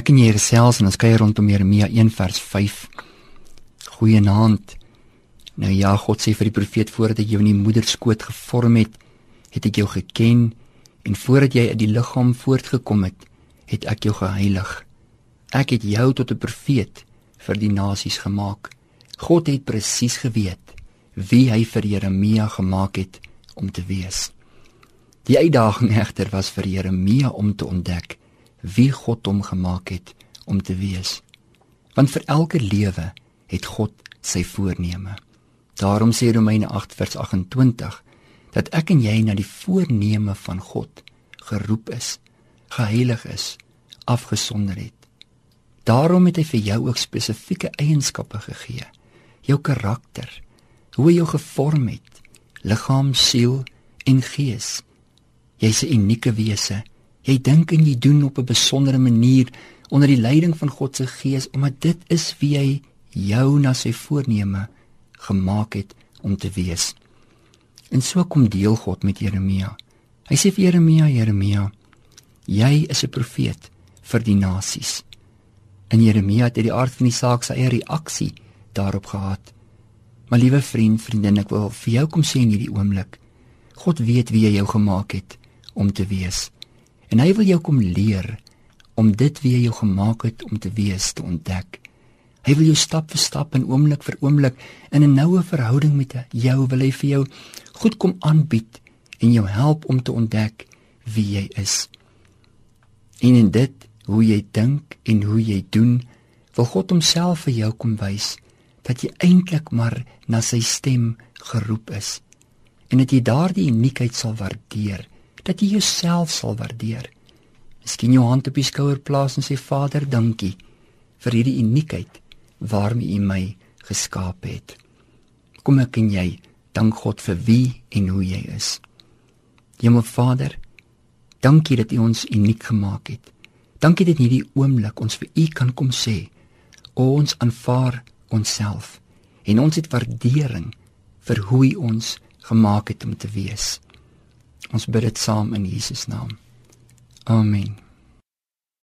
Ek en jy gesels en ons kuier rondom Jeremia 1 vers 5. Goeienaand. Nou ja, God sê vir die profeet voordat ek jou in die moederskoot gevorm het, het ek jou geken en voordat jy uit die liggaam voortgekom het, het ek jou geheilig. Ek het jou tot 'n profeet vir die nasies gemaak. God het presies geweet wie hy vir Jeremia gemaak het om te wees. Die uitdaging egter was vir Jeremia om te ontdek wie God hom gemaak het om te wees. Want vir elke lewe het God sy voorneme. Daarom sê Romeine 8 vers 28 dat ek en jy na die voorneme van God geroep is, geheilig is, afgesonder het. Daarom het hy vir jou ook spesifieke eienskappe gegee. Jou karakter, hoe hy jou gevorm het, liggaam, siel en gees. Jy's 'n unieke wese Jy dink en jy doen op 'n besondere manier onder die leiding van God se Gees omdat dit is wie hy jou na sy voorneme gemaak het om te wees. En so kom deel God met Jeremia. Hy sê vir Jeremia, Jeremia, jy is 'n profeet vir die nasies. En Jeremia het uit die aard van die saak sy eie reaksie daarop gehad. Maar liewe vriend, vriendin, ek wil vir jou kom sê in hierdie oomblik, God weet wie hy jou gemaak het om te wees. En hy wil jou kom leer om dit wie hy jou gemaak het om te wees te ontdek. Hy wil jou stap vir stap en oomblik vir oomblik in 'n noue verhouding met jou wil hy vir jou goed kom aanbied en jou help om te ontdek wie jy is. En in dit hoe jy dink en hoe jy doen, wil God homself vir jou kom wys dat jy eintlik maar na sy stem geroep is en dat jy daardie uniekheid sal waardeer dat jy jouself sal waardeer. Miskien jou hand op die skouer plaas en sê Vader, dankie vir hierdie uniekheid waarmee U my geskaap het. Kom ek en jy dank God vir wie en hoe jy is. Hemel Vader, dankie dat U ons uniek gemaak het. Dankie dat in hierdie oomblik ons vir U kan kom sê ons aanvaar onsself en ons het waardering vir hoe U ons gemaak het om te wees. Ons bid dit saam in Jesus naam. Amen.